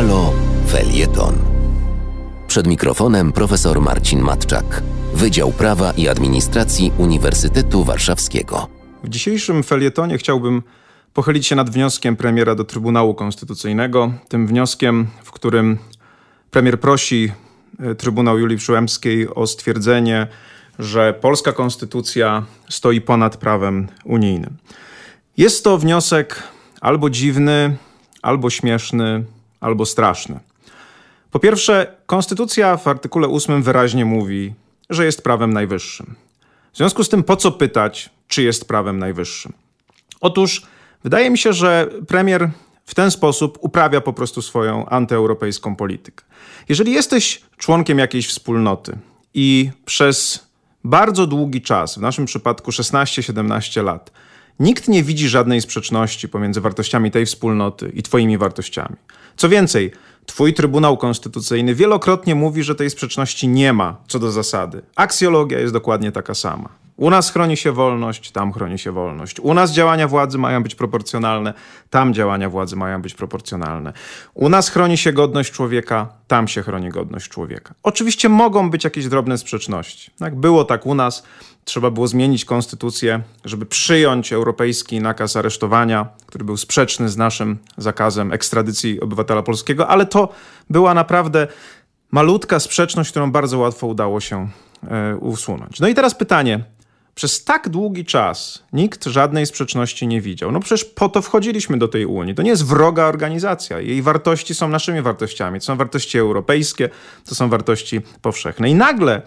Halo Felieton. Przed mikrofonem profesor Marcin Matczak, Wydział Prawa i Administracji Uniwersytetu Warszawskiego. W dzisiejszym felietonie chciałbym pochylić się nad wnioskiem premiera do Trybunału Konstytucyjnego. Tym wnioskiem, w którym premier prosi e, Trybunał Julii Przyłębskiej o stwierdzenie, że polska konstytucja stoi ponad prawem unijnym. Jest to wniosek albo dziwny, albo śmieszny, albo straszny. Po pierwsze, konstytucja w artykule 8 wyraźnie mówi, że jest prawem najwyższym. W związku z tym, po co pytać, czy jest prawem najwyższym? Otóż wydaje mi się, że premier w ten sposób uprawia po prostu swoją antyeuropejską politykę. Jeżeli jesteś członkiem jakiejś wspólnoty i przez bardzo długi czas, w naszym przypadku 16-17 lat, nikt nie widzi żadnej sprzeczności pomiędzy wartościami tej wspólnoty i Twoimi wartościami. Co więcej, Twój Trybunał Konstytucyjny wielokrotnie mówi, że tej sprzeczności nie ma co do zasady. Aksjologia jest dokładnie taka sama. U nas chroni się wolność, tam chroni się wolność. U nas działania władzy mają być proporcjonalne, tam działania władzy mają być proporcjonalne. U nas chroni się godność człowieka, tam się chroni godność człowieka. Oczywiście mogą być jakieś drobne sprzeczności. Jak było tak u nas, trzeba było zmienić konstytucję, żeby przyjąć europejski nakaz aresztowania, który był sprzeczny z naszym zakazem ekstradycji obywatela polskiego, ale to była naprawdę malutka sprzeczność, którą bardzo łatwo udało się e, usunąć. No i teraz pytanie, przez tak długi czas nikt żadnej sprzeczności nie widział. No przecież po to wchodziliśmy do tej Unii. To nie jest wroga organizacja. Jej wartości są naszymi wartościami. To są wartości europejskie, to są wartości powszechne. I nagle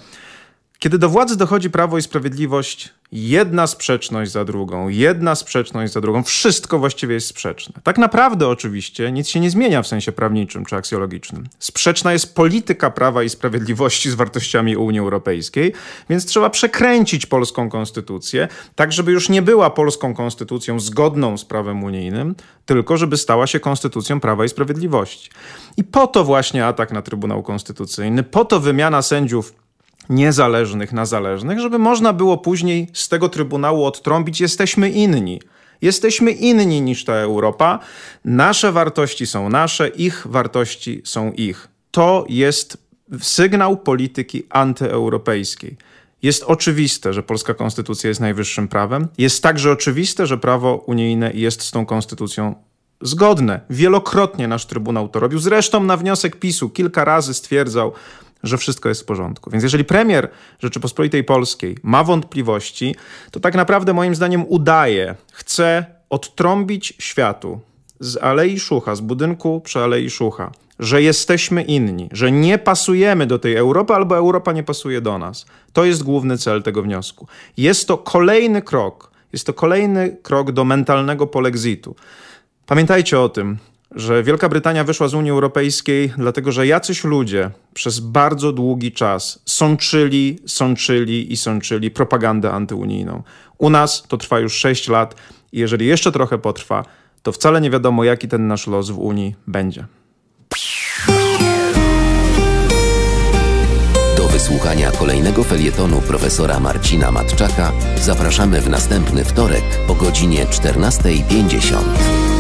kiedy do władzy dochodzi prawo i sprawiedliwość, jedna sprzeczność za drugą, jedna sprzeczność za drugą, wszystko właściwie jest sprzeczne. Tak naprawdę oczywiście nic się nie zmienia w sensie prawniczym czy aksjologicznym. Sprzeczna jest polityka prawa i sprawiedliwości z wartościami Unii Europejskiej, więc trzeba przekręcić polską konstytucję, tak żeby już nie była polską konstytucją zgodną z prawem unijnym, tylko żeby stała się konstytucją prawa i sprawiedliwości. I po to właśnie atak na Trybunał Konstytucyjny, po to wymiana sędziów niezależnych na zależnych, żeby można było później z tego Trybunału odtrąbić, jesteśmy inni. Jesteśmy inni niż ta Europa. Nasze wartości są nasze, ich wartości są ich. To jest sygnał polityki antyeuropejskiej. Jest oczywiste, że polska konstytucja jest najwyższym prawem. Jest także oczywiste, że prawo unijne jest z tą konstytucją zgodne. Wielokrotnie nasz Trybunał to robił. Zresztą na wniosek PiSu kilka razy stwierdzał, że wszystko jest w porządku. Więc jeżeli premier Rzeczypospolitej Polskiej ma wątpliwości, to tak naprawdę moim zdaniem udaje, chce odtrąbić światu z Alei Szucha, z budynku przy Alei Szucha, że jesteśmy inni, że nie pasujemy do tej Europy albo Europa nie pasuje do nas. To jest główny cel tego wniosku. Jest to kolejny krok, jest to kolejny krok do mentalnego polexitu. Pamiętajcie o tym, że Wielka Brytania wyszła z Unii Europejskiej, dlatego że jacyś ludzie przez bardzo długi czas sączyli, sączyli i sączyli propagandę antyunijną. U nas to trwa już 6 lat i jeżeli jeszcze trochę potrwa, to wcale nie wiadomo, jaki ten nasz los w Unii będzie. Do wysłuchania kolejnego felietonu profesora Marcina Matczaka zapraszamy w następny wtorek o godzinie 14.50.